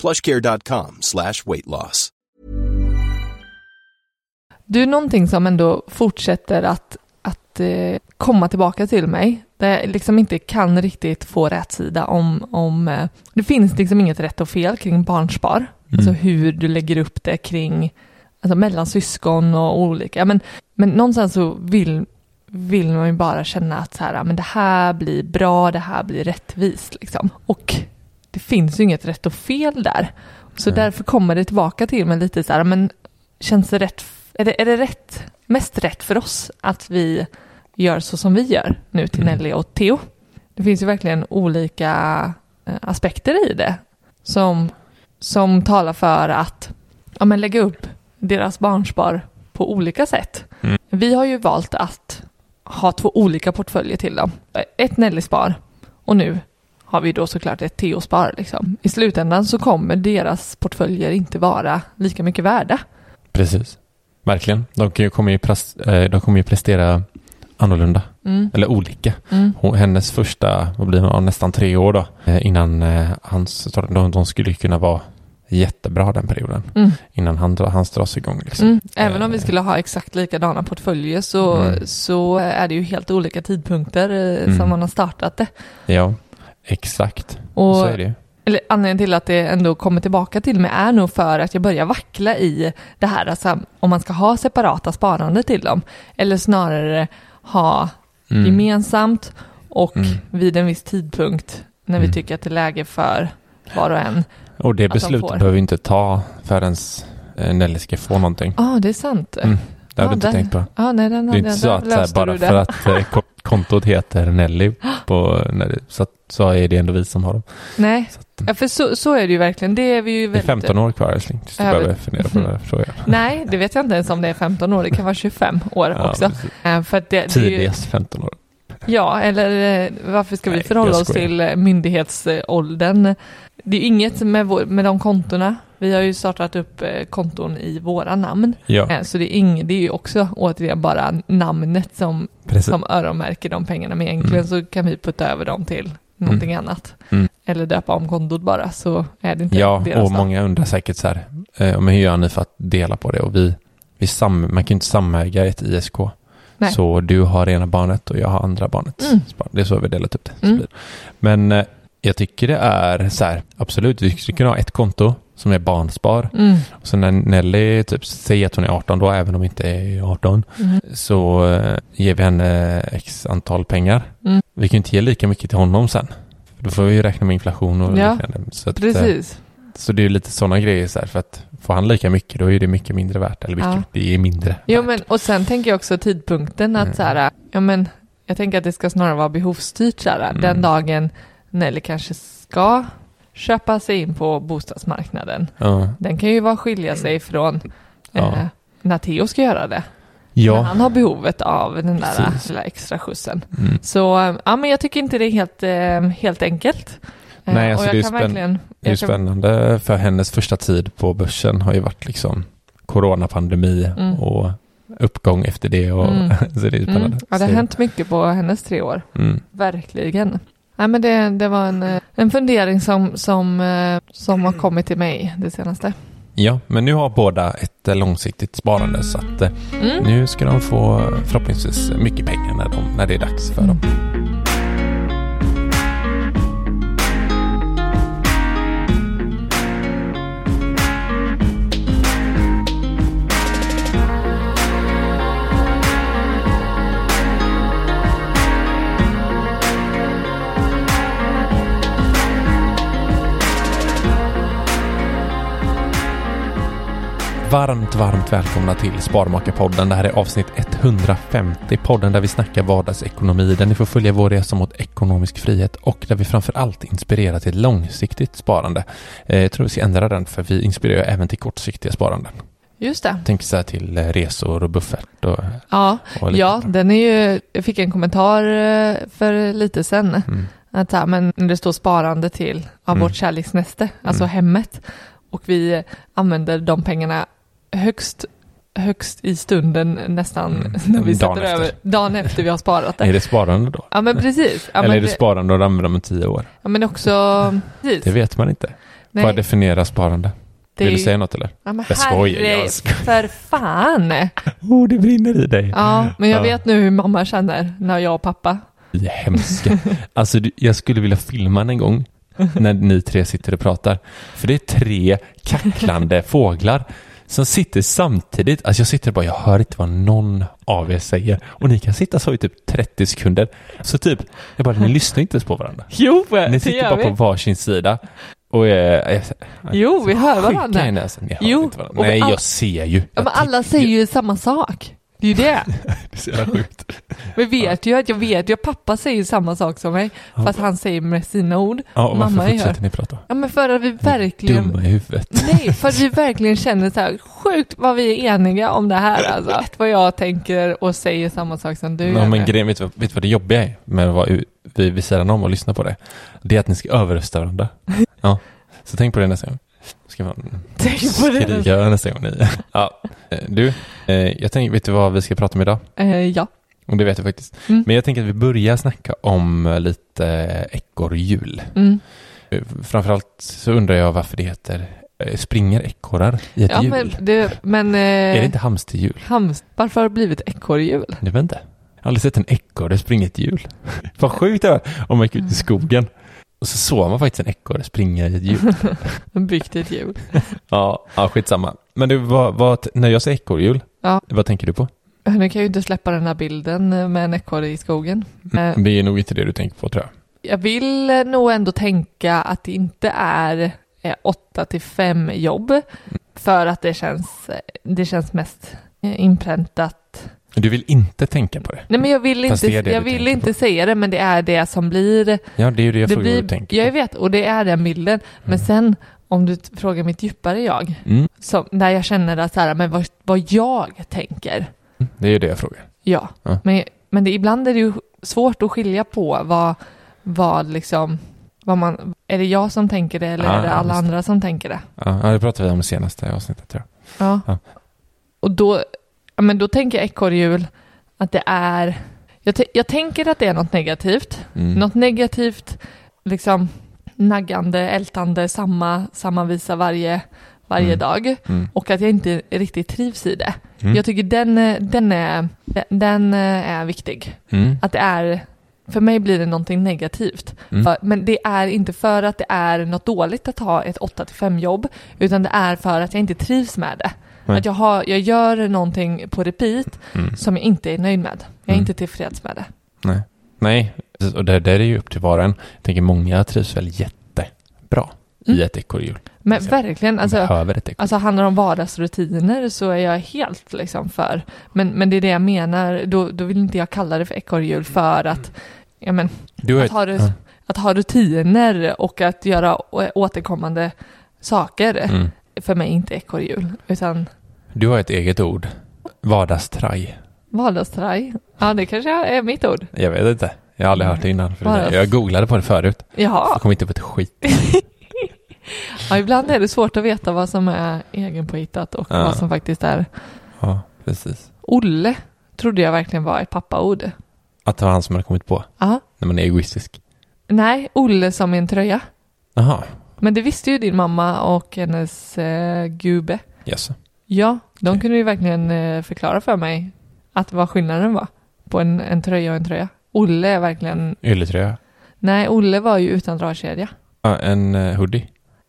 plushcare.com slash weight loss. Du, någonting som ändå fortsätter att, att eh, komma tillbaka till mig, där jag liksom inte kan riktigt få rätt sida om, om eh, det finns liksom inget rätt och fel kring barnspar, Mm. alltså hur du lägger upp det kring, alltså mellan syskon och olika, men, men någonstans så vill, vill man ju bara känna att så här, men det här blir bra, det här blir rättvist liksom. Och det finns ju inget rätt och fel där. Så Nej. därför kommer det tillbaka till mig lite så här, men känns det rätt, är det, är det rätt, mest rätt för oss att vi gör så som vi gör nu till Mm. Nelly och Theo? Det finns ju verkligen olika eh, aspekter i det som, som talar för att ja, men lägga upp deras barnspar på olika sätt. Mm. Vi har ju valt att ha två olika portföljer till dem. Ett Nelly-spar och nu har vi då såklart ett Theo-spar. Liksom. I slutändan så kommer deras portföljer inte vara lika mycket värda. Precis. Verkligen. De kommer ju, eh, de kommer ju prestera annorlunda. Mm. Eller olika. Mm. Hennes första, vad blir det, nästan tre år då. eh, Innan eh, hans, de, de skulle kunna vara jättebra den perioden. Mm. Innan han, hans dras igång liksom. Mm. Även om vi skulle ha exakt likadana portföljer så, Mm. så är det ju helt olika tidpunkter som Mm. man har startat det. Ja, exakt. Och, Så är det eller anledningen till att det ändå kommer tillbaka till mig är nog för att jag börjar vackla i det här, alltså, om man ska ha separata sparande till dem, eller snarare ha Mm. gemensamt och Mm. vid en viss tidpunkt när vi Mm. tycker att det är läge för var och en. Och det de beslutet får. behöver vi inte ta förrän eh, Nelly ska få någonting. Ja, ah, det är sant. Mm. Det har Ja, du inte där- tänkt på. Ja, nej, den, Det är inte den, så att så här, bara för att eh, ko- kontot heter Nelly på, Nelly, så, att, så är det ändå vi som har dem. Nej, Så att, ja, för så, så är det ju verkligen. Det är vi ju det är väldigt... 15 år kvar älskling, tills du Ja, behöver men- fundera på den här frågan. Nej, det vet jag inte ens om det är 15 år. Det kan vara 25 år Ja, också. precis. Eh, För det, det är ju, Tidigast 15 år. ja, eller eh, varför ska vi förhålla oss till myndighetsåldern? Det är ju inget med, vår, med de kontona. Vi har ju startat upp eh, konton i våra namn. Ja, Eh, Så det är, ing, det är ju också återigen bara namnet som, precis. som öronmärker de pengarna. Men egentligen så kan vi putta över dem till någonting annat. Mm. Eller döpa om kontot bara så är det inte Ja, deras och namn. många undrar säkert så här, eh, men hur gör ni för att dela på det? Och vi, vi sam, man kan ju inte samäga ett ISK. Nej. Så du har ena barnet och jag har andra barnet. Mm. Det är så vi delat upp det. Mm. Men jag tycker det är så här, absolut, vi skulle kunna ha ett konto som är barnspar. Mm. Och så när Nelly typ säger att hon är 18 då, även om hon inte är 18, Mm. så eh, ger vi henne x antal pengar. Mm. Vi kan ju inte ge lika mycket till honom sen. Då får vi ju räkna med inflation och Ja, liknande. Så att, eh, Precis. så det är ju lite sådana grejer så här, för att får han lika mycket då är det mycket mindre värt. Eller mycket, Ja. det är mindre Jo, värt. men och sen tänker jag också tidpunkten att Mm. så här, ja men jag tänker att det ska snarare vara behovsstyrt så här, Mm. den dagen Nelly kanske ska köpa sig in på bostadsmarknaden. Ja. Den kan ju vara skilja sig från Ja. eh, när Theo ska göra det. När Ja. han har behovet av den där Precis. lilla extra skjutsen. Mm. Så eh, ja, men jag tycker inte det är helt, eh, helt enkelt. Eh, Nej, alltså det är spänn- verkligen... Det är jag kan- spännande för hennes första tid på börsen har ju varit liksom coronapandemi Mm. och uppgång efter det. Och, Mm. så det är spännande. Mm. Ja, det har hänt mycket på hennes tre år. Mm. Verkligen. Nej, men det, det var en, eh, en fundering som, som, eh, som har kommit till mig det senaste. Ja, men nu har båda ett eh, långsiktigt sparande så att Mm. nu ska de få förhoppningsvis mycket pengar när, de, när det är dags för dem. Varmt, varmt välkomna till Sparmakarpodden. Det här är avsnitt 150, podden där vi snackar vardagsekonomi, där ni får följa vår resa mot ekonomisk frihet och där vi framför allt inspirerar till långsiktigt sparande. Eh, Jag tror vi ska ändra den för vi inspirerar även till kortsiktiga sparanden. Just det. Tänk så här till eh, resor och buffert och, Ja, och ja den är ju, jag fick en kommentar eh, för lite sedan. Mm. Att här, men det står sparande till ja, Mm. vårt kärleksnäste, alltså Mm. hemmet. Och vi använder de pengarna högst, högst i stunden nästan Mm. när vi Dagen sätter efter. över, dagen efter vi har sparat Är det. det sparande då? Ja men precis. Ja, Eller men är det sparande och använder om tio år? Ja men också, precis. Det vet man inte. Nej, Vad definierar sparande? det Vill du säga något eller? Ja, men Jag skojar, jag skojar. för fan. Oh, det brinner i dig. Ja, men jag Ja. vet nu hur mamma känner när jag och pappa. Vi är hemska. Alltså, jag skulle vilja filma en gång när ni tre sitter och pratar. För det är tre kacklande fåglar som sitter samtidigt. Alltså jag sitter och bara, jag hör inte vad någon av er säger. Och ni kan sitta så i typ 30 sekunder. Så typ, jag bara, ni lyssnar inte ens på varandra. Jo, Ni sitter bara på vi. varsin sida. Och eh, jag, Jo, vi hör varandra. ni hör Jo, varandra. Nej, jag ser ju. Ja, Jag men alla säger ju samma sak. Det är ju det. Det är så jävla sjukt. Vi vet ju att jag vet ju att pappa säger samma sak som mig. Ja. Fast han säger med sina ord. Ja, och varför Mamma gör. fortsätter ni prata? Ja men för att vi verkligen Dumma i huvudet. Nej, för att vi verkligen känner så här sjukt vad vi är eniga om det här alltså. Vet vad jag tänker och säger samma sak som du Ja, gör. men grejen, vet du vad, vet du vad det jobbiga är med att vara vid sidan om och lyssna på det? Det är att ni ska överrösta varandra. Ja, så tänk på det nästa gång. Ska man Tänk på det. skrika nästa gång ni... Ja, eh, du, eh, jag tänker, vet du vad vi ska prata om idag? Eh, ja. Och det vet jag faktiskt. Mm. Men jag tänker att vi börjar snacka om lite ekorrhjul. Mm. Framförallt så undrar jag varför det heter springer ekorrar i ett Ja hjul? men, det, men Är det inte hamsterhjul? hams, varför har det blivit ekorrhjul? Jag vet inte. Jag har aldrig sett en ekorre springa ett hjul. Vad sjukt det var om man gick ut i skogen. Och så såg man faktiskt en ekorre springa i ett hjul. Byggt ett hjul. Ja, ja skitsamma. Men du, vad, vad, när jag säger ekorrhjul, Ja. vad tänker du på? Nu kan jag ju inte släppa den här bilden eh, med en ekorre i skogen. Eh, Det är nog inte det du tänker på tror jag. Jag vill eh, nog ändå tänka att det inte är eh, 8 till 5 jobb. För att det känns, eh, det känns mest eh, inpräntat. Du vill inte tänka på det? Nej men jag vill Fast inte, jag vill inte på. säga det men det är det som blir. Ja, det är ju det jag det frågar blir du tänker jag på. vet och det är den bilden. Men Mm. sen om du frågar mitt djupare jag. Mm, Som, där jag känner att så här, men vad, vad jag tänker. det är ju det jag frågar. Ja, Ja. men, men det, ibland är det ju svårt att skilja på vad, vad liksom, vad man, är det jag som tänker det eller Ja, är det alla just det. andra som tänker det? Ja, ja, det pratade vi om i senaste avsnittet tror jag. Ja. Ja. Och då, ja, men då tänker jag ekorrhjul att det är, jag, jag tänker att det är något negativt. Mm. Något negativt, liksom naggande, ältande, samma, samma visa varje, varje Mm. dag. Mm. Och att jag inte riktigt trivs i det. Mm. Jag tycker den, den, är, den är viktig. Mm. Att det är, för mig blir det någonting negativt. Mm. Men det är inte för att det är något dåligt att ha ett 8-5 jobb, utan det är för att jag inte trivs med det. Nej. Att jag, har, jag gör någonting på repeat Mm. som jag inte är nöjd med. Jag är Mm. inte tillfreds med det. Nej. Nej, och det där är ju upp till var och en. Jag tänker många trivs väl jättebra i Mm. ett ekorrhjul. Men Alltså, verkligen, alltså, behöver ett alltså handlar det om vardagsrutiner så är jag helt liksom för. Men, men det är det jag menar, då, då vill inte jag kalla det för ekorrhjul för att, ja men, Du att ha, ja. att ha rutiner och att göra återkommande saker mm. För mig inte ekorrhjul, utan du har ett eget ord. Vardagstraj. vardagstraj. Ja, det kanske är mitt ord. Jag vet inte. Jag har aldrig hört det innan. För Bara- Jag googlade på det förut. Jaha, Jag kom inte på ett skit. ja, ibland är det svårt att veta vad som är egenpåhittat och Ja. vad som faktiskt är. Ja, precis. Olle trodde jag verkligen var ett pappaord. Att det var han som hade kommit på. Ja. När man är egoistisk. Nej, Olle som en tröja. Jaha, Men det visste ju din mamma och hennes eh, gubbe. yes. Ja, de kunde ju verkligen eh, förklara för mig att vad skillnaden var på en, en tröja och en tröja. Olle är verkligen, Ylletröja. nej Olle var ju utan dragkedja. Ja, en uh, hoodie.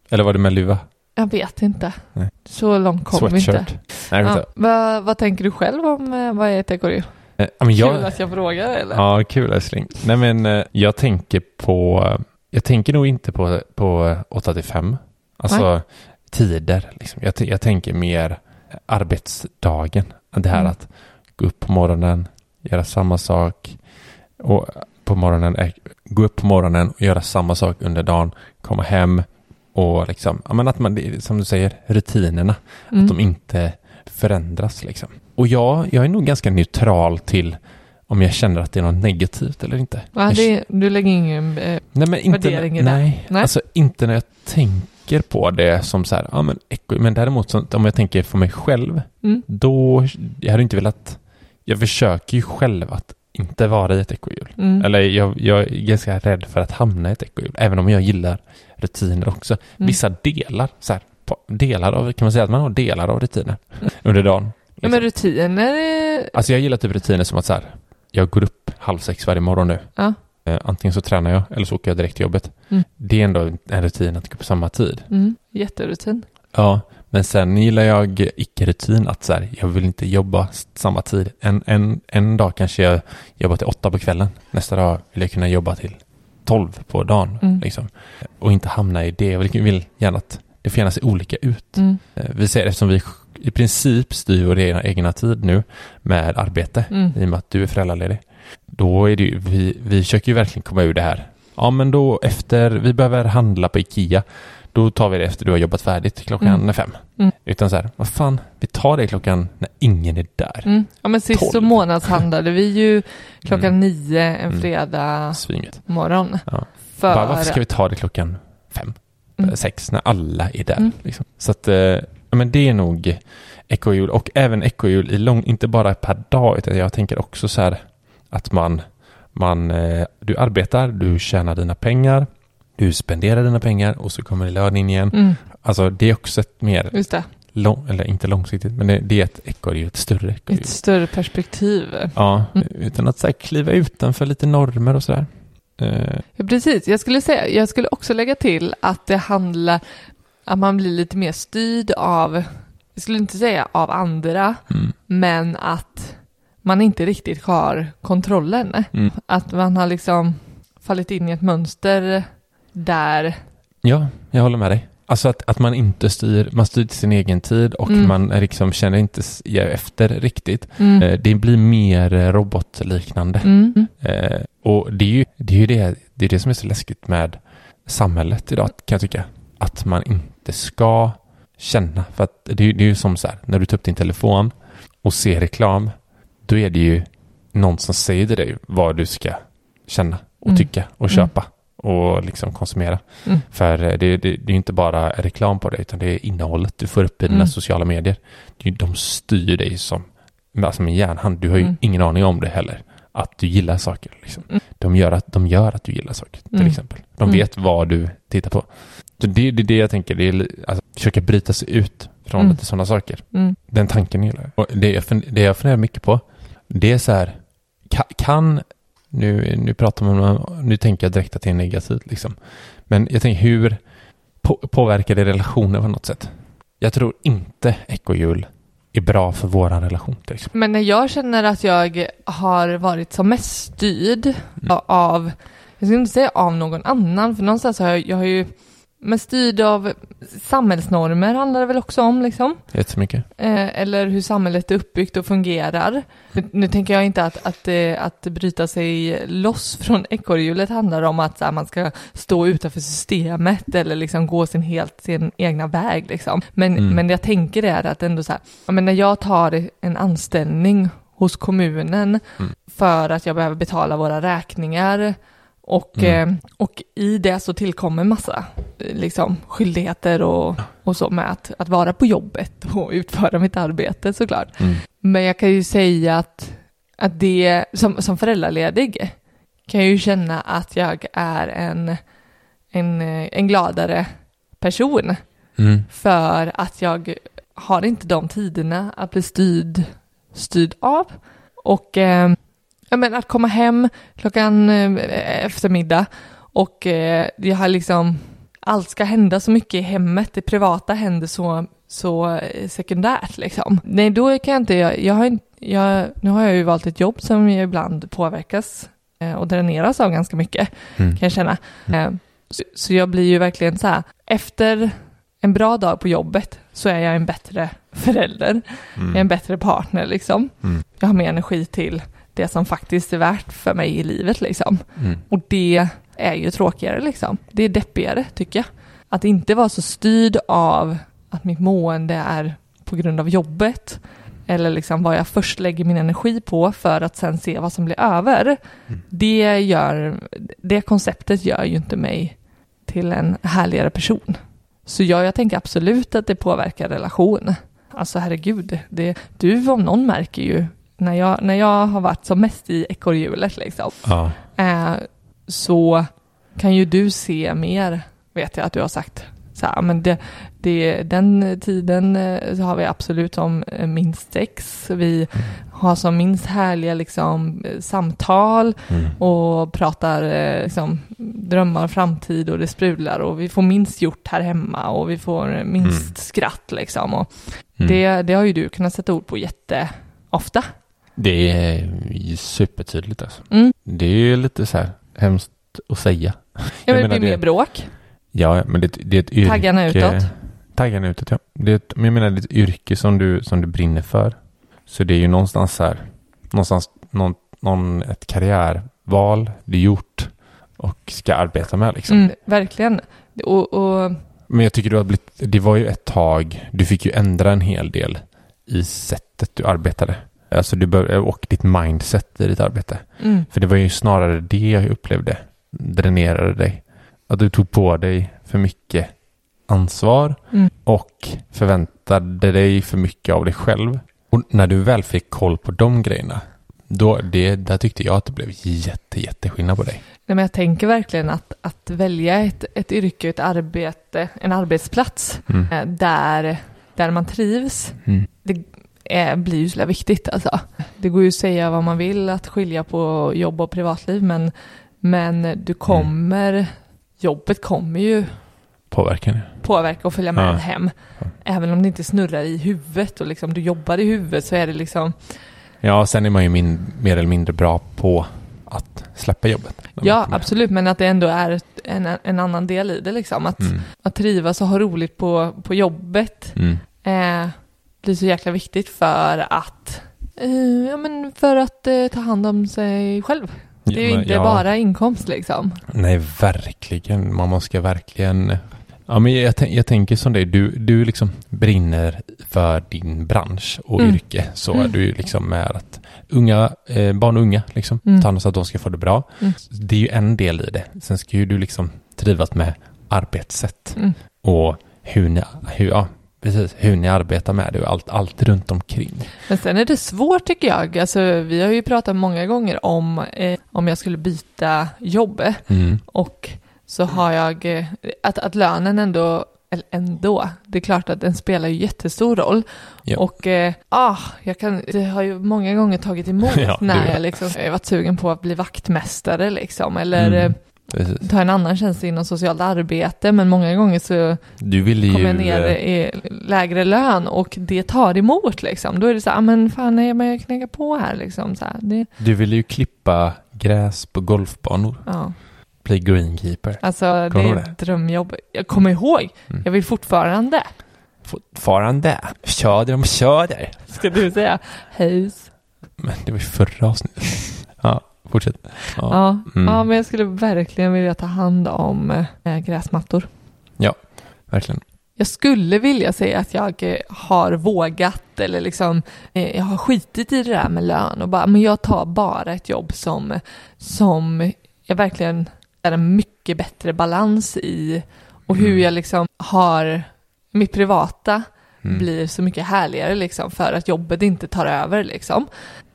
Eller var det med luva? Jag vet inte. Nej. Så långt kom vi inte. Sweatshirt. Nej, Ja, vad, vad tänker du själv om eh, vad är ett ekorrhjul? Eh, jag, Kul att jag frågar eller? Ja, kul älskling. Nej men eh, jag tänker på, jag tänker nog inte på, på 8 till 5. Alltså tider liksom. Jag, jag tänker mer arbetsdagen. Det här Mm. att gå upp på morgonen, göra samma sak och på morgonen, gå upp på morgonen och göra samma sak under dagen, komma hem och liksom, ja men att man, som du säger, rutinerna, Mm. att de inte förändras liksom. Och jag, jag är nog ganska neutral till om jag känner att det är något negativt eller inte. ja, det, du lägger ingen... Eh, Nej, men inte, värdering i det. nej, Nej. alltså inte när jag tänker på det som så här, ja men, eko- men däremot så, om jag tänker för mig själv, mm. då, jag hade inte velat, jag försöker ju själv att inte vara i ett ekorrhjul. Mm. Eller jag, jag är ganska rädd för att hamna i ett ekorrhjul, även om jag gillar rutiner också. Mm. Vissa delar, så här, delar av, kan man säga att man har delar av rutiner under dagen? Ja, liksom. men rutiner är... Alltså jag gillar typ rutiner som att så här, jag går upp halv sex varje morgon nu. Ja. Eh, antingen så tränar jag eller så åker jag direkt till jobbet. Mm. Det är ändå en rutin att gå på samma tid. Mm. Jätterutin. Ja, men sen gillar jag icke-rutin att så här, jag vill inte jobba samma tid. En, en, en dag kanske jag jobbar till åtta på kvällen. Nästa dag vill jag kunna jobba till tolv på dagen. Mm. Liksom. Och inte hamna i det. Jag vill, vill gärna att det får gärna se olika ut. Mm. Eh, Vi säger eftersom vi i princip styr vår egna, egna tid nu med arbete Mm. i och med att du är föräldraledig. Då är det ju, vi, vi försöker ju verkligen komma ur det här. Ja, men då efter, vi behöver handla på Ikea. Då tar vi det efter du har jobbat färdigt klockan Mm. fem. Mm. Utan så här, vad fan, vi tar det klockan när ingen är där. Mm. Ja, men sist så månadshandlade vi ju klockan Mm. nio en Mm. fredag morgon. Ja. För... Bara, varför ska vi ta det klockan fem, Mm. sex, när alla är där? Mm. Liksom. Så att, eh, men det är nog ekorrhjul och även ekorrhjul i lång, inte bara per dag, utan jag tänker också så här att man, man, eh, du arbetar, du tjänar dina pengar, du spenderar dina pengar och så kommer lön in igen. Mm. Alltså det är också ett mer, det. lång, eller inte långsiktigt, men det, det är ett ekorrhjul, ett större ekorrhjul. Ett större perspektiv. Ja, Mm. utan att så här, kliva utanför lite normer och sådär. Eh, Ja, precis. Jag skulle säga, jag skulle också lägga till att det handlar, att man blir lite mer styrd av, jag skulle inte säga av andra, mm, men att man inte riktigt har kontrollen. mm. Att man har liksom fallit in i ett mönster där, Ja, jag håller med dig. Alltså att, att man inte styr, man styr till sin egen tid och Mm. man liksom känner inte efter riktigt. mm, Eh, Det blir mer eh, robotliknande. mm, Eh, och det är ju det, är det, det, är det som är så läskigt med samhället idag kan jag tycka. Att man inte ska känna. För att det, är ju- det är ju som så här, när du tar upp din telefon och ser reklam, då är det ju någon som säger till dig vad du ska känna och Mm. tycka och Mm. köpa och liksom konsumera. Mm. För eh, det, det, det är ju inte bara reklam på det, utan det är innehållet du får upp i dina Mm. sociala medier. Det är De styr dig som, alltså med järnhand. Du har ju Mm. ingen aning om det heller. Att du gillar saker. Liksom. Mm. De, gör att, de gör att du gillar saker, till Mm. exempel. De Mm. vet vad du tittar på. Så det, är det jag tänker, det är alltså, försöka bryta sig ut från Mm. lite sådana saker. mm, Den tanken gillar jag. Och det jag, det jag funderar mycket på, det är så här, ka- kan, nu, nu pratar man om, nu tänker jag direkt att det är negativt liksom. Men jag tänker hur på, påverkar det relationer på något sätt? Jag tror inte ekorrhjul är bra för våran relation exempel. Men när jag känner att jag har varit som mest styrd Mm. av, jag skulle inte säga av någon annan, för någonstans har jag, jag har ju, men styrd av samhällsnormer handlar det väl också om liksom. Jättemycket. Eh, eller hur samhället är uppbyggt och fungerar. Nu, nu tänker jag inte att, att, eh, att bryta sig loss från ekorrhjulet handlar om att så här, man ska stå utanför systemet eller liksom gå sin helt sin egna väg liksom. Men, Mm. men jag tänker det är att ändå så här, men när jag tar en anställning hos kommunen Mm. för att jag behöver betala våra räkningar. Och, Mm. eh, och i det så tillkommer massa liksom, skyldigheter och, och så med att, att vara på jobbet och utföra mitt arbete såklart. Mm. Men jag kan ju säga att, att det, som, som föräldraledig, kan jag ju känna att jag är en, en, eh, en gladare person Mm. för att jag har inte de tiderna att bli styrd, styrd av. Och eh, jag menar, att komma hem klockan eh, eftermiddag och eh, jag har liksom, allt ska hända så mycket i hemmet, det privata händer så, så eh, sekundärt liksom. Nej, då kan jag inte, jag, jag har inte, jag, nu har jag ju valt ett jobb som jag ibland påverkas eh, och dräneras av ganska mycket, Mm. kan jag känna. Eh, så, så jag blir ju verkligen så här, efter en bra dag på jobbet så är jag en bättre förälder, är en bättre partner liksom. Mm. Jag har mer energi till det som faktiskt är värt för mig i livet liksom. Mm. Och det är ju tråkigare liksom. Det är deppigare tycker jag. Att inte vara så styrd av att mitt mående är på grund av jobbet eller liksom vad jag först lägger min energi på för att sen se vad som blir över. Det gör, det konceptet gör ju inte mig till en härligare person. Så ja, jag tänker absolut att det påverkar relation. Alltså herregud, det, du om någon märker ju när jag, när jag har varit som mest i ekorrhjulet liksom, Ja. eh, så kan ju du se mer, vet jag att du har sagt. Så här, men det, det, den tiden eh, har vi absolut som eh, minst sex. Vi har som minst härliga liksom, eh, samtal Mm. och pratar liksom, drömmar, framtid och det sprudlar och vi får minst gjort här hemma och vi får minst Mm. skratt liksom. Och Mm. det, det har ju du kunnat sätta ord på jätteofta. Det är supertydligt alltså. Mm. Det är ju lite så här hemskt att säga. Ja, Jag men det menar blir mer bråk. Ja, men det, det är ett yrke. Taggarna utåt. Taggarna utåt, ja. Det är ett, men jag menar, det är ett yrke som du, som du brinner för. Så det är ju någonstans så här, någonstans någon, någon, ett karriärval du gjort och ska arbeta med liksom. Mm, verkligen. Och, och Men jag tycker du har blivit, det var ju ett tag, du fick ju ändra en hel del i sättet du arbetade. Alltså du bör, och ditt mindset i ditt arbete. mm, För det var ju snarare det jag upplevde dränerade dig. Att du tog på dig för mycket ansvar Mm. och förväntade dig för mycket av dig själv. Och när du väl fick koll på de grejerna, då, det, där tyckte jag att det blev jätte, jätteskillnad på dig. nej, men jag tänker verkligen att, att välja ett, ett yrke, ett arbete, en arbetsplats Mm. eh, där, där man trivs, Mm. Är, blir ju så viktigt alltså. Det går ju att säga vad man vill, att skilja på jobb och privatliv, men, men du kommer, jobbet kommer ju Påverkan. ja. påverka och följa med Ja. hem. Även om det inte snurrar i huvudet och liksom du jobbar i huvudet så är det liksom, Ja, sen är man ju min, mer eller mindre bra på att släppa jobbet. ja absolut, men att det ändå är en, en annan del i det liksom. Att, Mm. att trivas och ha roligt på, på jobbet Mm. eh, blir så jäkla viktigt för att, eh, ja men för att eh, ta hand om sig själv. Det är ju Ja, inte ja. bara inkomst liksom. Nej, verkligen. Man måste verkligen... Ja, men jag, jag tänker som dig, du, du liksom brinner för din bransch och Mm. yrke. Så Mm. är du liksom med att unga, eh, barn och unga liksom, Mm. ta hand om så att de ska få det bra. Mm. Det är ju en del i det. Sen ska ju du liksom trivas med arbetssätt Mm. och hur ni, hur, ja, precis, hur ni arbetar med det och allt, allt runt omkring. Men sen är det svårt tycker jag. Alltså, vi har ju pratat många gånger om eh, om jag skulle byta jobb. Mm. Och så har jag, eh, att, att lönen ändå, eller ändå, det är klart att den spelar ju jättestor roll. Ja. Och eh, ah, jag kan, det har ju många gånger tagit emot Ja, när jag liksom jag har varit sugen på att bli vaktmästare liksom. Eller Mm. Precis. ta en annan tjänst inom socialt arbete. Men många gånger så Du vill ju... kommer jag ner i lägre lön och det tar emot liksom. Då är det så här, ah, men fan nej, men jag knäcker på här liksom. Så här, det, Du vill ju klippa gräs på golfbanor. ja. Bli greenkeeper. Alltså det är ett drömjobb. Jag kommer ihåg, Mm. jag vill fortfarande. Fortfarande. Söder om söder. Ska du säga hus? Men det var ju förra avsnittet. Ja, fortsätt. Ja. Ja, Mm. ja, men jag skulle verkligen vilja ta hand om eh, gräsmattor. Verkligen. jag skulle vilja säga att jag eh, har vågat eller liksom eh, jag har skitit i det där med lön och bara, men jag tar bara ett jobb som, som jag verkligen är en mycket bättre balans i och hur Mm. jag liksom har mitt privata Mm. blir så mycket härligare liksom för att jobbet inte tar över liksom.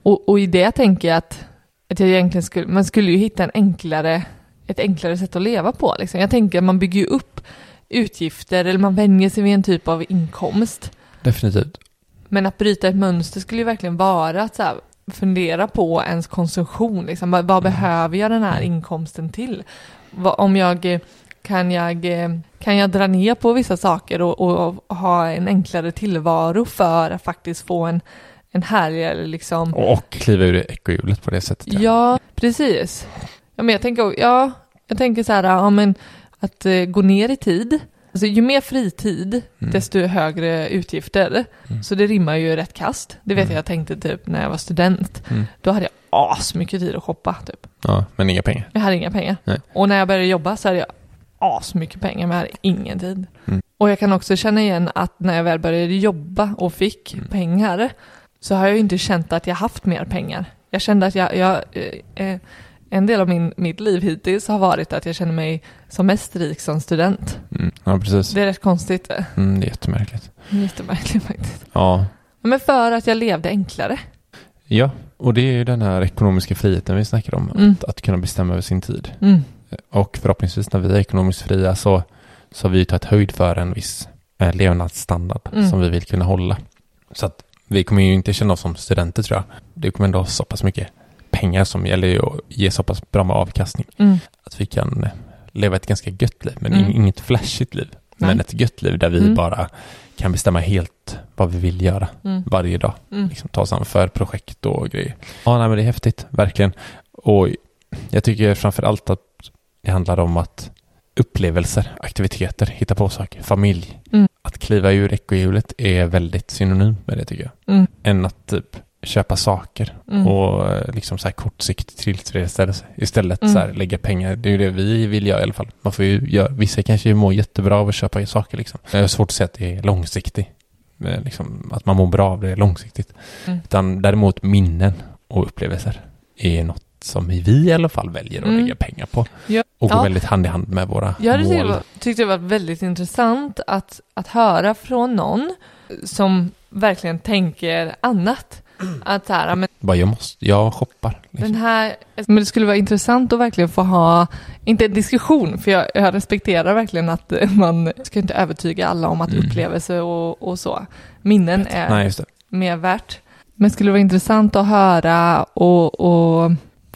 Och, och i det tänker jag att, att jag egentligen skulle, man skulle ju hitta en enklare, ett enklare sätt att leva på liksom. Jag tänker att man bygger ju upp utgifter eller man vänjer sig vid en typ av inkomst. Definitivt. Men att bryta ett mönster skulle ju verkligen vara att så här, fundera på ens konsumtion. Liksom. Vad, vad behöver jag den här inkomsten till? Vad, om jag, kan, jag, kan jag dra ner på vissa saker och, och, ha en enklare tillvaro för att faktiskt få en, en härligare liksom... Och, kliva ur ekorrhjulet på det sättet. Ja, precis. Ja, men jag tänker, ja, jag tänker så här, ja, men att eh, gå ner i tid. Alltså, ju mer fritid, Mm. desto högre utgifter. Så det rimmar ju rätt kast. Det vet jag jag tänkte typ när jag var student. Mm. Då hade jag asmycket tid att shoppa typ. Ja, men inga pengar. Jag hade inga pengar. Nej. Och när jag började jobba så hade jag asmycket pengar, men jag hade ingen tid. Mm. Och jag kan också känna igen att när jag väl började jobba och fick Mm. pengar så har jag inte känt att jag haft mer pengar. Jag kände att jag, jag eh, eh, en del av min, mitt liv hittills har varit att jag känner mig som mest rik som student. Mm. Ja, precis. Det är rätt konstigt. Mm, det är jättemärkligt. Jättemärkligt faktiskt. Ja. Men för att jag levde enklare. ja, och det är ju den här ekonomiska friheten vi snackar om. Mm. Att, att kunna bestämma över sin tid. Mm. Och förhoppningsvis när vi är ekonomiskt fria så, så har vi tagit höjd för en viss eh, levnadsstandard Mm. som vi vill kunna hålla. Så att vi kommer ju inte känna oss som studenter tror jag. Det kommer ändå ha så pass mycket pengar som gäller att ge så pass bra med avkastning. Mm. Att vi kan eh, leva ett ganska gött liv, men Mm. in- inget flashigt liv. Nej. Men ett gött liv där vi Mm. bara kan bestämma helt vad vi vill göra Mm. varje dag. Mm. Liksom ta oss an för projekt och grejer. Ja, nej, men det är häftigt, verkligen. Och jag tycker framför allt att det handlar om att upplevelser, aktiviteter, hitta på saker, familj. Mm. Att kliva ur ekorrhjulet är väldigt synonymt med det tycker jag. Mm. Än att typ köpa saker Mm. och eh, liksom så här kortsiktigt tillfredsställelse. Istället Mm. så här lägga pengar. Det är ju det vi vill göra i alla fall. Man får ju göra, vissa kanske ju mår jättebra av att köpa saker liksom. Jag har svårt att säga att det är långsiktigt. Eh, Liksom, att man mår bra av det långsiktigt. Mm. Utan däremot minnen och upplevelser är något som vi i alla fall väljer att Mm. lägga pengar på. Ja. Och går Ja. väldigt hand i hand med våra Jag mål. var- tyckte det var väldigt intressant att, att höra från någon som verkligen tänker annat. Att så här, men Bara jag måste, jag shoppar. den Liksom. här, men det skulle vara intressant att verkligen få ha, inte en diskussion, för jag, jag respekterar verkligen att man ska inte övertyga alla om att Mm. upplevelse och, och så, minnen är Nej, mer värt. Men det skulle vara intressant att höra och, och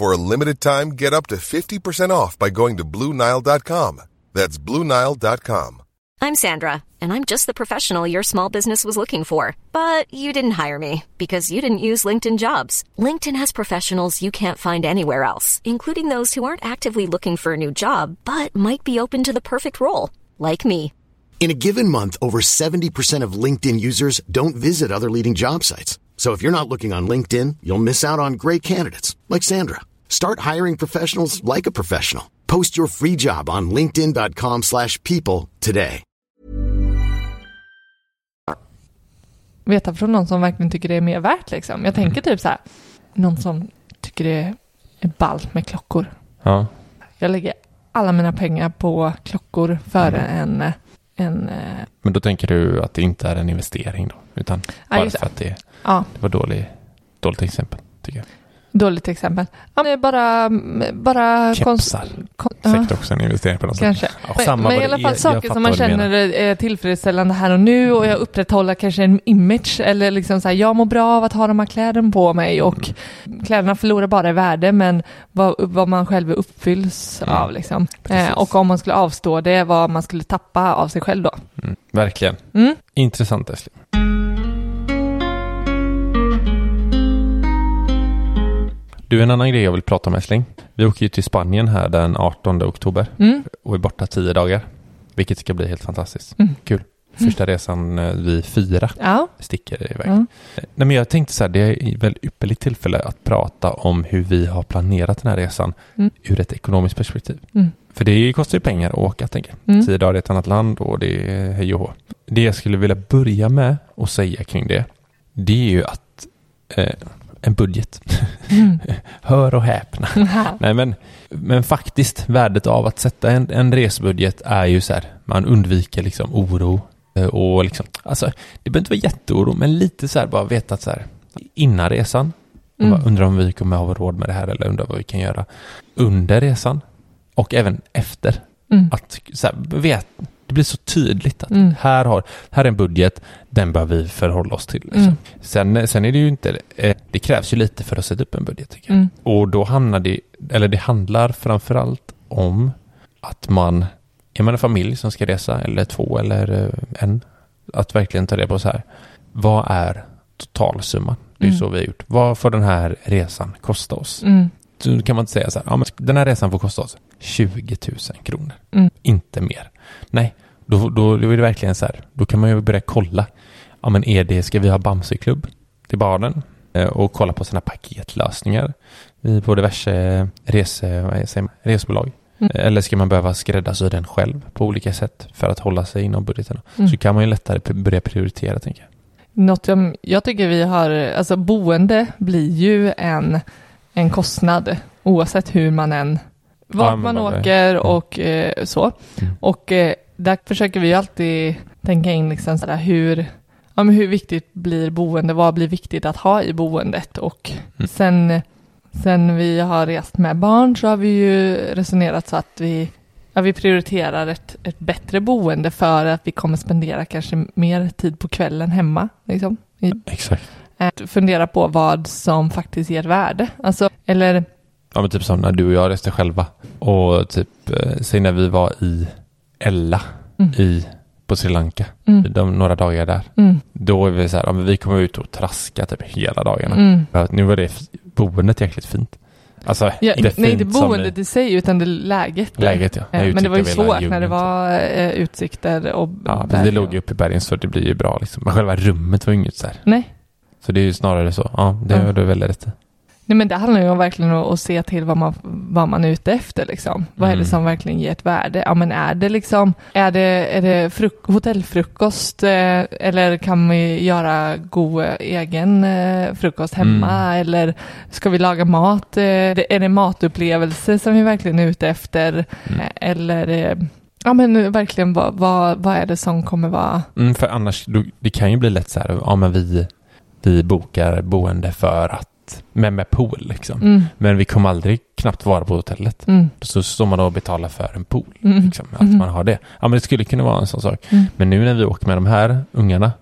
For a limited time, get up to 50% off by going to BlueNile.com. That's BlueNile.com. I'm Sandra, and I'm just the professional your small business was looking for. But you didn't hire me because you didn't use LinkedIn jobs. LinkedIn has professionals you can't find anywhere else, including those who aren't actively looking for a new job but might be open to the perfect role, like me. In a given month, over 70% of LinkedIn users don't visit other leading job sites. So if you're not looking on LinkedIn, you'll miss out on great candidates like Sandra. Start hiring professionals like a professional. Post your free job on linkedin.com/people slash people today. veta från någon som verkligen tycker det är mer värt liksom. Jag tänker typ så här, någon som tycker det är ballt med klockor. Ja. Jag lägger alla mina pengar på klockor före en, en eh, Men då tänker du att det inte är en investering då? Utan bara för att det, ja, det var dålig, dåligt exempel, tycker jag. Dåligt exempel. Ja, men bara, bara Kepsar. kon- ja, Säkert också en investering på något sätt. Kanske. Ja, Men, samma men i alla fall saker som man känner är tillfredsställande här och nu och jag upprätthåller kanske en image eller liksom så här, jag mår bra av att ha de här kläderna på mig och Mm. kläderna förlorar bara i värde men vad, vad man själv uppfylls Mm. av liksom. Eh, och om man skulle avstå det, vad man skulle tappa av sig själv då. Mm, verkligen. Mm. Intressant Esli. Du, en annan grej jag vill prata om älskling. Vi åker ju till Spanien här den 18 oktober Mm. och är borta tio dagar. Vilket ska bli helt fantastiskt. Mm. Kul. Första resan eh, vi fyra Ja. sticker iväg. Ja. Nej, men jag tänkte så här, det är väldigt ypperligt tillfälle att prata om hur vi har planerat den här resan Mm. ur ett ekonomiskt perspektiv. Mm. För det kostar ju pengar att åka, tänker jag. Mm. Tio dagar i ett annat land och det är hej och hå. Det jag skulle vilja börja med att säga kring det, det är ju att eh, en budget. Mm. Hör och häpna. Nej men, men faktiskt värdet av att sätta en, en resbudget är ju så här, man undviker liksom oro eh, och liksom, alltså det behöver inte vara jätteoro men lite så här bara veta att så här innan resan, Mm. undrar om vi kommer ha råd med det här eller undrar vad vi kan göra under resan och även efter. Mm. Att så här, vet, det blir så tydligt att Mm. här, har, här är en budget, den bör vi förhålla oss till. Liksom. Mm. Sen, sen är det ju inte, eh, det krävs ju lite för att sätta upp en budget. Mm. Och då hamnar det, eller det handlar framförallt om att man, är man en familj som ska resa, eller två eller eh, en, att verkligen ta det på så här, vad är totalsumman? Det är Mm. så vi har gjort. Vad får den här resan kosta oss? Mm. Så kan man inte säga så här, ja, men den här resan får kosta oss 20 000 kronor, Mm. inte mer. Nej, då, då, då är det verkligen så här, då kan man ju börja kolla, ja men är det, ska vi ha Bamseklubb till barnen? Eh, Och kolla på sådana paketlösningar på diverse rese, säger man, resebolag. Mm. Eh, Eller ska man behöva skräddarsy den själv på olika sätt för att hålla sig inom budgeten? Mm. Så kan man ju lättare börja prioritera, tänker jag. Något som jag tycker vi har, alltså boende blir ju en, en kostnad oavsett hur man än, vart man åker och eh, så. Mm. Och eh, där försöker vi alltid tänka in liksom sådär hur, ja, men hur viktigt blir boende, vad blir viktigt att ha i boendet och Mm. sen, sen vi har rest med barn så har vi ju resonerat så att vi, ja, vi prioriterar ett, ett bättre boende för att vi kommer spendera kanske mer tid på kvällen hemma. Liksom, i, Exakt. att fundera på vad som faktiskt ger värde. Alltså, eller, Ja men typ som när du och jag reste själva och typ, eh, säg när vi var i Ella Mm. i, på Sri Lanka, mm, de, några dagar där. mm, Då är vi så här, ja, men vi kommer ut och traska typ hela dagarna. mm. Nu var det boendet jäkligt fint. Alltså, Ja, inte nej, inte boendet i sig utan det läget. läget ja. Eh, Men det var ju svårt när det var eh, utsikter och. Ja, berg det låg ju uppe i bergen så det blir ju bra liksom. Men själva rummet var ju inget så här. Nej. Så det är ju snarare så. Ja, det Ja. har du väldigt rätt. Nej, men det handlar ju om verkligen att, att se till vad man, vad man är ute efter liksom. Vad är det Mm. som verkligen ger ett värde? Ja, men är det liksom, är det, är det fruk- hotellfrukost eh, eller kan vi göra god eh, egen eh, frukost hemma? Mm. Eller ska vi laga mat? Eh, det- är det matupplevelse som vi verkligen är ute efter? Mm. Eh, eller, eh, ja men verkligen vad, vad, vad är det som kommer vara Mm, för annars, det kan ju bli lätt så här, ja men vi, vi bokar boende för att, med, med pool liksom. Mm, Men vi kommer aldrig knappt vara på hotellet. mm, Så står man och betalar för en pool. mm, Liksom, att Mm. man har det. Ja men det skulle kunna vara en sån sak. Mm. Men nu när vi åker med de här ungarna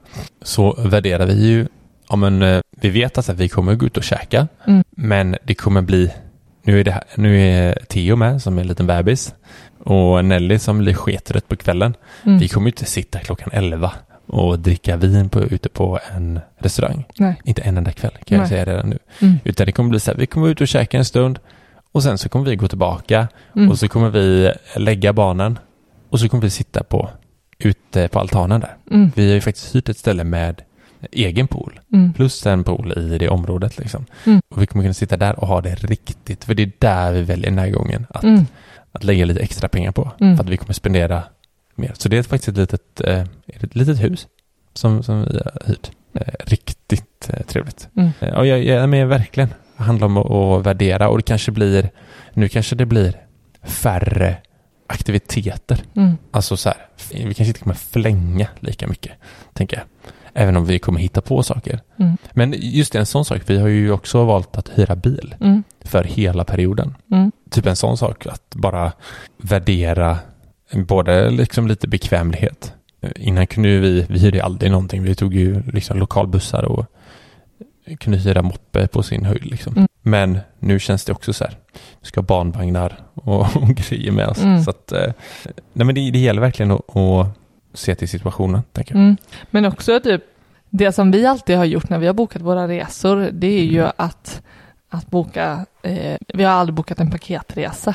så värderar vi ju, ja men eh, vi vet att vi kommer gå ut och käka. Mm. Men det kommer bli, nu är, det här, nu är Theo med som är en liten bebis. Och Nelly som blir skettrött på kvällen. mm. Vi kommer ju inte sitta klockan 11 och dricka vin på, ute på en restaurang. Nej. Inte en enda kväll kan jag Nej. säga redan nu. Mm. Utan det kommer bli så här, vi kommer ut och käka en stund och sen så kommer vi gå tillbaka Mm. och så kommer vi lägga barnen och så kommer vi sitta på ute på altanen där. Mm. Vi har ju faktiskt hyrt ett ställe med egen pool Mm. plus en pool i det området liksom. Mm. Och vi kommer kunna sitta där och ha det riktigt för det är där vi väljer den här gången att, Mm. att lägga lite extra pengar på. För att vi kommer spendera mer. Så det är faktiskt ett litet, eh, ett litet hus som, som vi har hyrt. Eh, riktigt eh, trevligt. Mm. Eh, och jag, jag men verkligen. Det handlar om att, att värdera och det kanske blir, nu kanske det blir färre aktiviteter. Mm. Alltså så här, vi kanske inte kommer flänga lika mycket, tänker jag. Även om vi kommer hitta på saker. Mm. Men just det, en sån sak, vi har ju också valt att hyra bil Mm. för hela perioden. Mm. Typ en sån sak, att bara värdera både liksom lite bekvämlighet. Innan kunde ju vi, vi hyrde aldrig någonting, vi tog ju liksom lokalbussar och kunde hyra moppe på sin höjd liksom. Mm. Men nu känns det också så här, vi ska ha barnvagnar och, och grejer med oss. Mm. Så att, eh, nej men det, det gäller verkligen att, att se till situationen, tänker jag. Mm. Men också typ det som vi alltid har gjort när vi har bokat våra resor, det är ju Mm. att att boka, eh, vi har aldrig bokat en paketresa.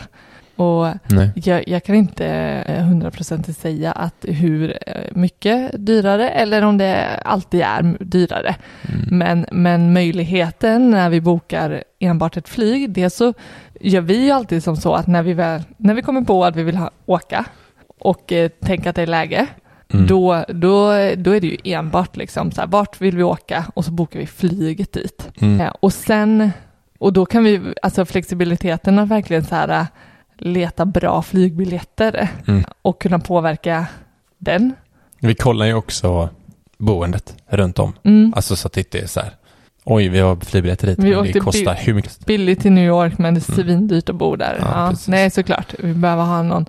Och jag, jag kan inte eh, hundraprocentigt säga att hur eh, mycket dyrare eller om det alltid är dyrare. Mm. Men, men möjligheten när vi bokar enbart ett flyg, det så gör vi ju alltid som så att när vi, väl, när vi kommer på att vi vill ha, åka och eh, tänker att det är läge, Mm. då, då, då är det ju enbart liksom så här, vart vill vi åka och så bokar vi flyget dit. Mm. Eh, och sen, och då kan vi, alltså flexibiliteten att verkligen så här leta bra flygbiljetter Mm. och kunna påverka den. Vi kollar ju också boendet runt om. Mm. Alltså så att det inte är så här. Oj, vi har flygbiljetter dit. Vi men det kostar hur mycket? Billigt till New York men det är Mm. svindyrt att bo där. Ja, Ja, nej, såklart. Vi behöver ha någon,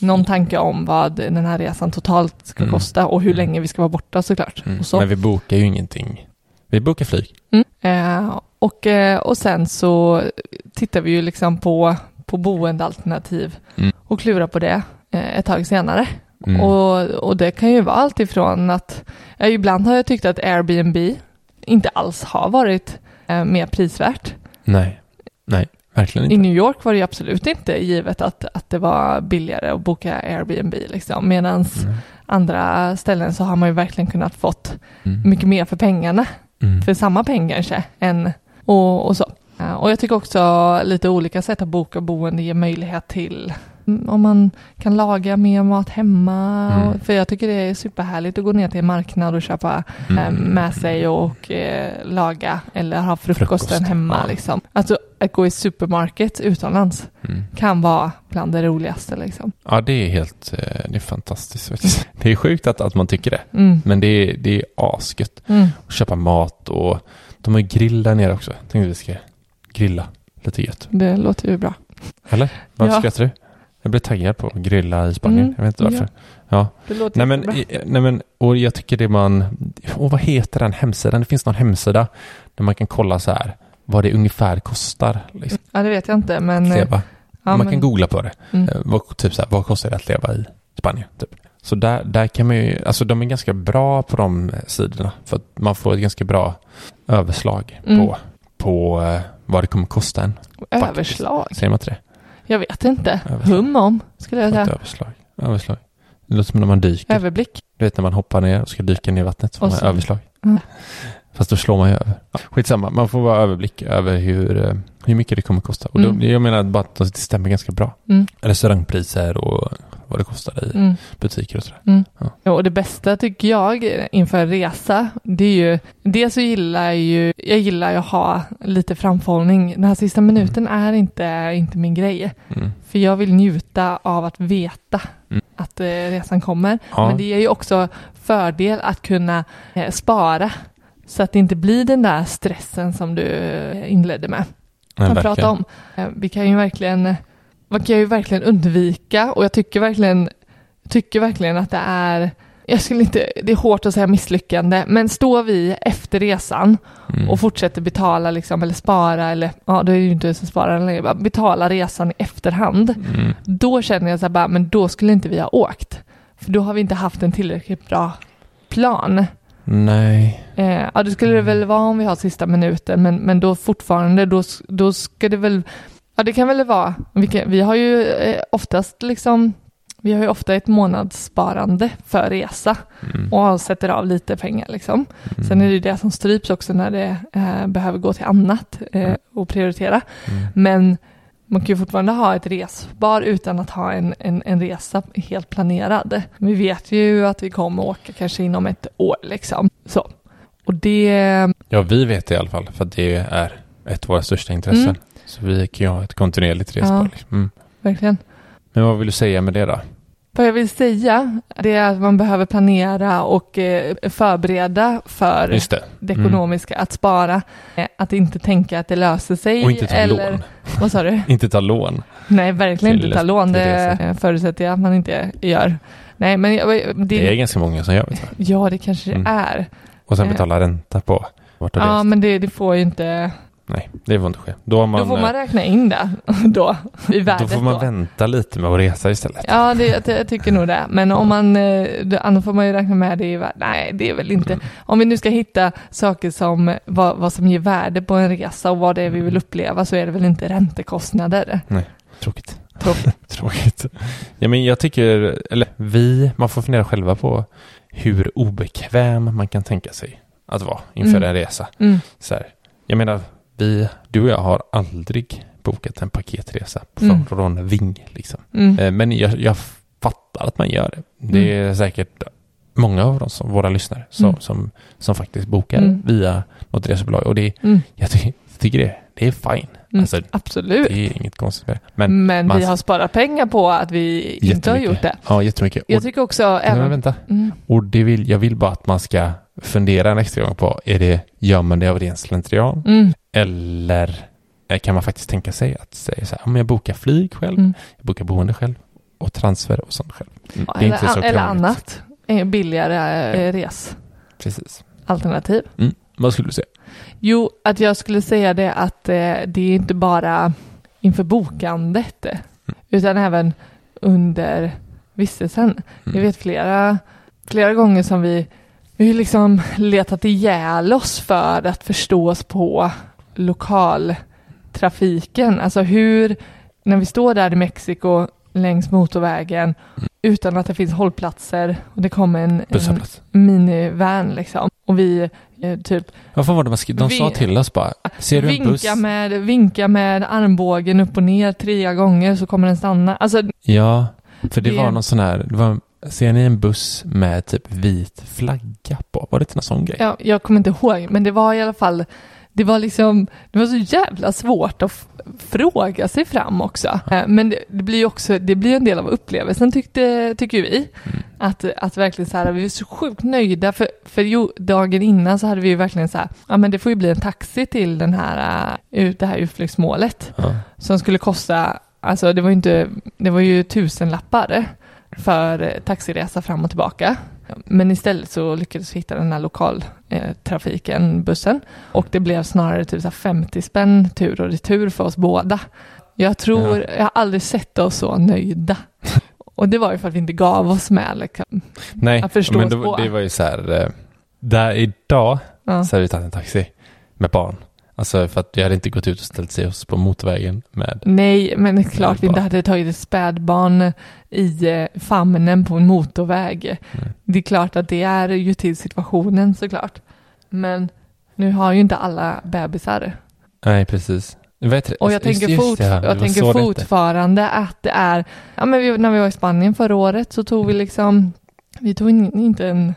någon tanke om vad den här resan totalt ska Mm. kosta och hur Mm. länge vi ska vara borta såklart. Mm. Så. Men vi bokar ju ingenting. Vi bokar flyg. Eh, och, eh, och sen så tittar vi ju liksom på, på boendealternativ Mm. och klurar på det eh, ett tag senare. Mm. Och, och det kan ju vara allt ifrån att, ibland har jag tyckt att Airbnb inte alls har varit eh, mer prisvärt. Nej, nej, verkligen I inte. New York var det ju absolut inte givet att, att det var billigare att boka Airbnb liksom. Medan Mm. andra ställen så har man ju verkligen kunnat fått Mm. mycket mer för pengarna. Mm. För samma pengar kanske. Än, och, och så. Och jag tycker också lite olika sätt att boka boende ger möjlighet till mm, om man kan laga mer mat hemma. Mm. För jag tycker det är superhärligt att gå ner till en marknad och köpa Mm. eh, med sig och eh, laga eller ha frukosten Frukost, hemma. ja. Liksom. Alltså att gå i supermarket utomlands Mm. kan vara bland det roligaste. Liksom. Ja, det är helt, eh, det är fantastiskt. Det är sjukt att, att man tycker det. Mm. Men det är, det är asgött. Mm. Att köpa mat och de har grill där nere också. Tänkte vi ska grilla lite gött. Det låter ju bra. Eller? Varför Ja. skrattar du? Jag blir taggad på att grilla i Spanien. Mm, Jag vet inte varför. Ja. Låter Nej men, i- nej men, och jag tycker det man, och vad heter den hemsidan? Det finns någon hemsida där man kan kolla så här vad det ungefär kostar. Liksom, Ja, det vet jag inte, men... leva. ja, man men- kan googla på det. Mm. Eh, Vad, typ så här, vad kostar det att leva i Spanien? Typ. Så där, där kan man ju, alltså de är ganska bra på de sidorna. För att man får ett ganska bra överslag Mm. på, på eh, vad det kommer kosta en. faktiskt. Överslag? Säger man inte det? Jag vet inte. Överslag. Hum om, skulle jag Ett säga. överslag. överslag. Det låter som när man dyker. Överblick. Du vet när man hoppar ner och ska dyka ner i vattnet. Så får man överslag. Mm. Fast då slår man ju över. Ja, skitsamma, man får bara överblick över hur, eh, hur mycket det kommer kosta. Och då, Mm. jag menar bara att det stämmer ganska bra. Mm. Restaurangpriser och vad det kostar i Mm. butiker och sådär. Mm. Ja. Ja, och det bästa tycker jag inför en resa, det är ju, dels så gillar jag ju, jag gillar ju att ha lite framförhållning. Den här sista minuten är inte, inte min grej. Mm. För jag vill njuta av att veta Mm. att eh, resan kommer. Ja. Men det är ju också fördel att kunna eh, spara. Så att det inte blir den där stressen som du eh, inledde med. Att verkligen. prata om. Vi kan ju verkligen, man kan ju verkligen undvika och jag tycker verkligen, tycker verkligen att det är, jag skulle inte, det är hårt att säga misslyckande, men står vi efter resan Mm. och fortsätter betala liksom, eller spara eller, ja det är ju inte ens att spara längre, betala resan i efterhand, Mm. då känner jag så här bara, men då skulle inte vi ha åkt. För då har vi inte haft en tillräckligt bra plan. Nej. Eh, ja, det skulle det väl vara om vi har sista minuten, men, men då fortfarande, då, då ska det väl, ja det kan väl vara, vi, har ju eh, oftast liksom, vi har ju ofta ett månadssparande för resa Mm. och avsätter av lite pengar liksom. Mm. Sen är det ju det som stryps också när det eh, behöver gå till annat eh, och prioritera. Mm. Men man kan ju fortfarande ha ett resbar utan att ha en, en, en resa helt planerad. Vi vet ju att vi kommer åka kanske inom ett år liksom. Så. Och det, Ja, vi vet det i alla fall. För det är ett av våra största intressen. Mm. Så vi kan ju ha ett kontinuerligt resbar. Ja. Liksom. Mm. verkligen. Men vad vill du säga med det då? Vad jag vill säga det är att man behöver planera och eh, förbereda för Just det. det Mm. ekonomiska, att spara, eh, att inte tänka att det löser sig. Och inte ta eller, lån. Vad sa du? Inte ta lån. Nej, verkligen Till- inte ta lån. Det förutsätter jag att man inte gör. Nej, men det, Det är ganska många som gör det. ja, det kanske det Mm. är. Och sen Eh. betala ränta på vart Ja, rest. men det, det får ju inte, Nej, det får inte ske. Då, man, Då får man eh, räkna in det då i värdet. då får man vänta lite med att resa istället. Ja, det, jag tycker nog det. Men om man, eh, annars får man ju räkna med det i värde. Nej, det är väl inte. Mm. Om vi nu ska hitta saker som vad, vad som ger värde på en resa och vad det är vi vill uppleva så är det väl inte räntekostnader. Tråkigt. Tråkigt. Tråkigt. Ja, men jag tycker, eller vi, man får fundera själva på hur obekväm man kan tänka sig att vara inför Mm. en resa. Mm. Så här, jag menar, vi, du och jag har aldrig bokat en paketresa från, Mm. från Ving. Liksom. Mm. Eh, Men jag, jag fattar att man gör det. Det är säkert många av dem som, våra lyssnare som, Mm. som, som faktiskt bokar Mm. via något resebolag. Och det, Mm. jag tycker, tycker det, det är fine. Mm. Alltså, Absolut. det är inget konstigt med det. Men Men, man- vi har sparat pengar på att vi inte har gjort det. Ja, jättemycket. Jag Och, tycker också även... vänta. Mm. Och det vill, jag vill bara att man ska fundera en extra gång på, är det, gör man det av ren slentrian? Mm. Eller eh, kan man faktiskt tänka sig att säga så här, om jag bokar flyg själv, Mm. jag bokar boende själv och transfer och sånt själv. Mm, det är Eller, inte så eller annat eh, billigare eh, Precis. resalternativ. Mm. Vad skulle du säga? Jo, att jag skulle säga det att eh, det är inte bara inför bokandet eh, utan även under vistelsen. Jag Mm. vet flera, flera gånger som vi, vi har liksom letat ihjäl oss för att förstå oss på lokaltrafiken. Alltså hur, när vi står där i Mexiko längs motorvägen utan att det finns hållplatser och det kommer en, en minivan liksom. Och vi eh, typ Vad fan var det man? De sa till oss bara, ser du en buss? vinka med, vinka med armbågen upp och ner tre gånger så kommer den stanna. Alltså, Ja, för det, Det- var någon sån här, det var, ser ni en buss med typ vit flagga på? Var det inte någon sån grej? ja, jag kommer inte ihåg, men det var i alla fall, det var liksom, det var så jävla svårt att fråga sig fram också. Eh, Men det, det blir ju också, det blir en del av upplevelsen tyckte, tycker vi. Mm. Att, att verkligen så här, vi är så sjukt nöjda för, för jo, dagen innan så hade vi ju verkligen så här, ja men det får ju bli en taxi till den här, eh, ut- det här utflyktsmålet. Ja. som skulle kosta, alltså det var ju inte, det var ju tusenlappar för eh, taxiresa fram och tillbaka. Men istället så lyckades vi hitta den här lokaltrafiken, bussen. Och det blev snarare typ så här 50 spänn tur och retur för oss båda. Jag tror, jag har aldrig sett oss så nöjda. Och det var ju för att vi inte gav oss med liksom. Nej, men det, det var ju så här, eh, där idag Ja. så hade vi tagit en taxi med barn. Alltså för att vi hade inte gått ut och ställt sig oss på motorvägen med Nej, men det är klart vi inte hade tagit ett spädbarn i eh, famnen på en motorväg. Mm. Det är klart att det är ju till situationen såklart. Men nu har ju inte alla bebisar. Nej, precis. Heter det? Och jag tänker, just fort, ja, jag tänker så det fortfarande att det är, ja men vi, när vi var i Spanien förra året så tog vi liksom, vi tog in, inte en,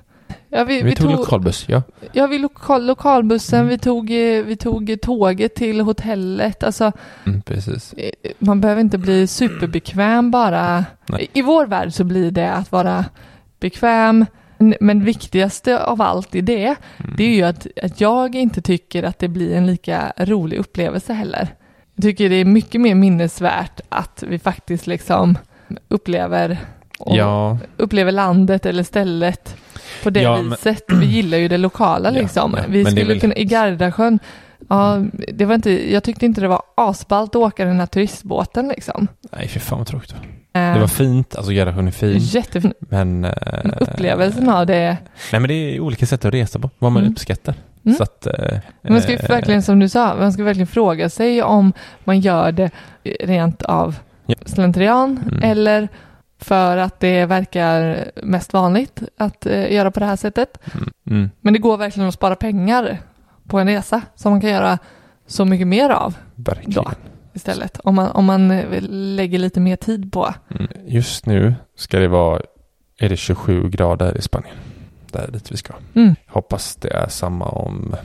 ja vi, Vi, tog lokalbuss, ja. ja vi lokal, lokalbussen, Mm. vi tog, eh, vi tog tåget till hotellet, alltså Mm, precis. Eh, man behöver inte bli superbekväm bara. Nej. I vår värld så blir det att vara bekväm. Men viktigaste av allt i det, Mm. det är ju att, att jag inte tycker att det blir en lika rolig upplevelse heller. Jag tycker det är mycket mer minnesvärt att vi faktiskt liksom upplever, Ja, upplever landet eller stället på det Ja, men- viset. Vi gillar ju det lokala Ja, liksom. ja, vi men det är skulle väl- kunna, i Gardasjön, ja, det var inte, jag tyckte inte det var asballt att åka den här turistbåten liksom. nej för fan vad tråkigt. Eh, Det var fint, alltså Gärdsjön är fin. Jättefin. Men... Men upplevelsen av det. Nej men det är olika sätt att resa på, vad man Mm. uppskattar. Mm. Så att... eh, Man ska ju verkligen, som du sa, man ska verkligen fråga sig om man gör det rent av Ja. slentrian Mm. eller för att det verkar mest vanligt att eh, göra på det här sättet. Mm, mm, Men det går verkligen att spara pengar på en resa som man kan göra så mycket mer av verkligen. då istället. Om man, om man eh, lägger lite mer tid på. Mm. Just nu ska det vara, är det 27 grader i Spanien. Det är dit vi ska. Mm. Hoppas det är samma om,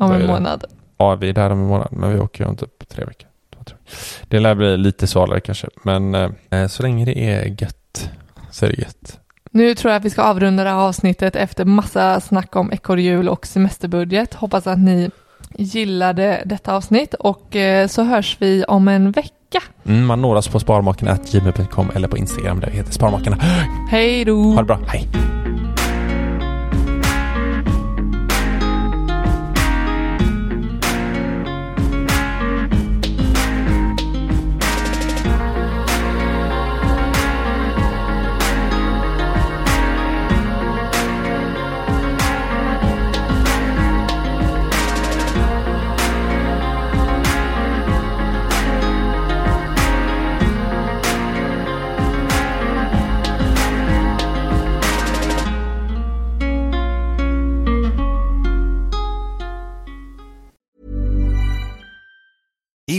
Om en månad. ja vi är där om en månad, men vi åker ju om typ tre veckor. Två, tre veckor. Det lär bli lite svalare kanske, men eh, så länge det är gött så är det gött. Nu tror jag att vi ska avrunda det här avsnittet efter massa snack om ekorrhjul och semesterbudget. Hoppas att ni gillade detta avsnitt och eh, så hörs vi om en vecka. Mm, man når oss på sparmakarna.gmail.com eller på Instagram där vi heter Sparmakarna. Hej då! Ha det bra, hej!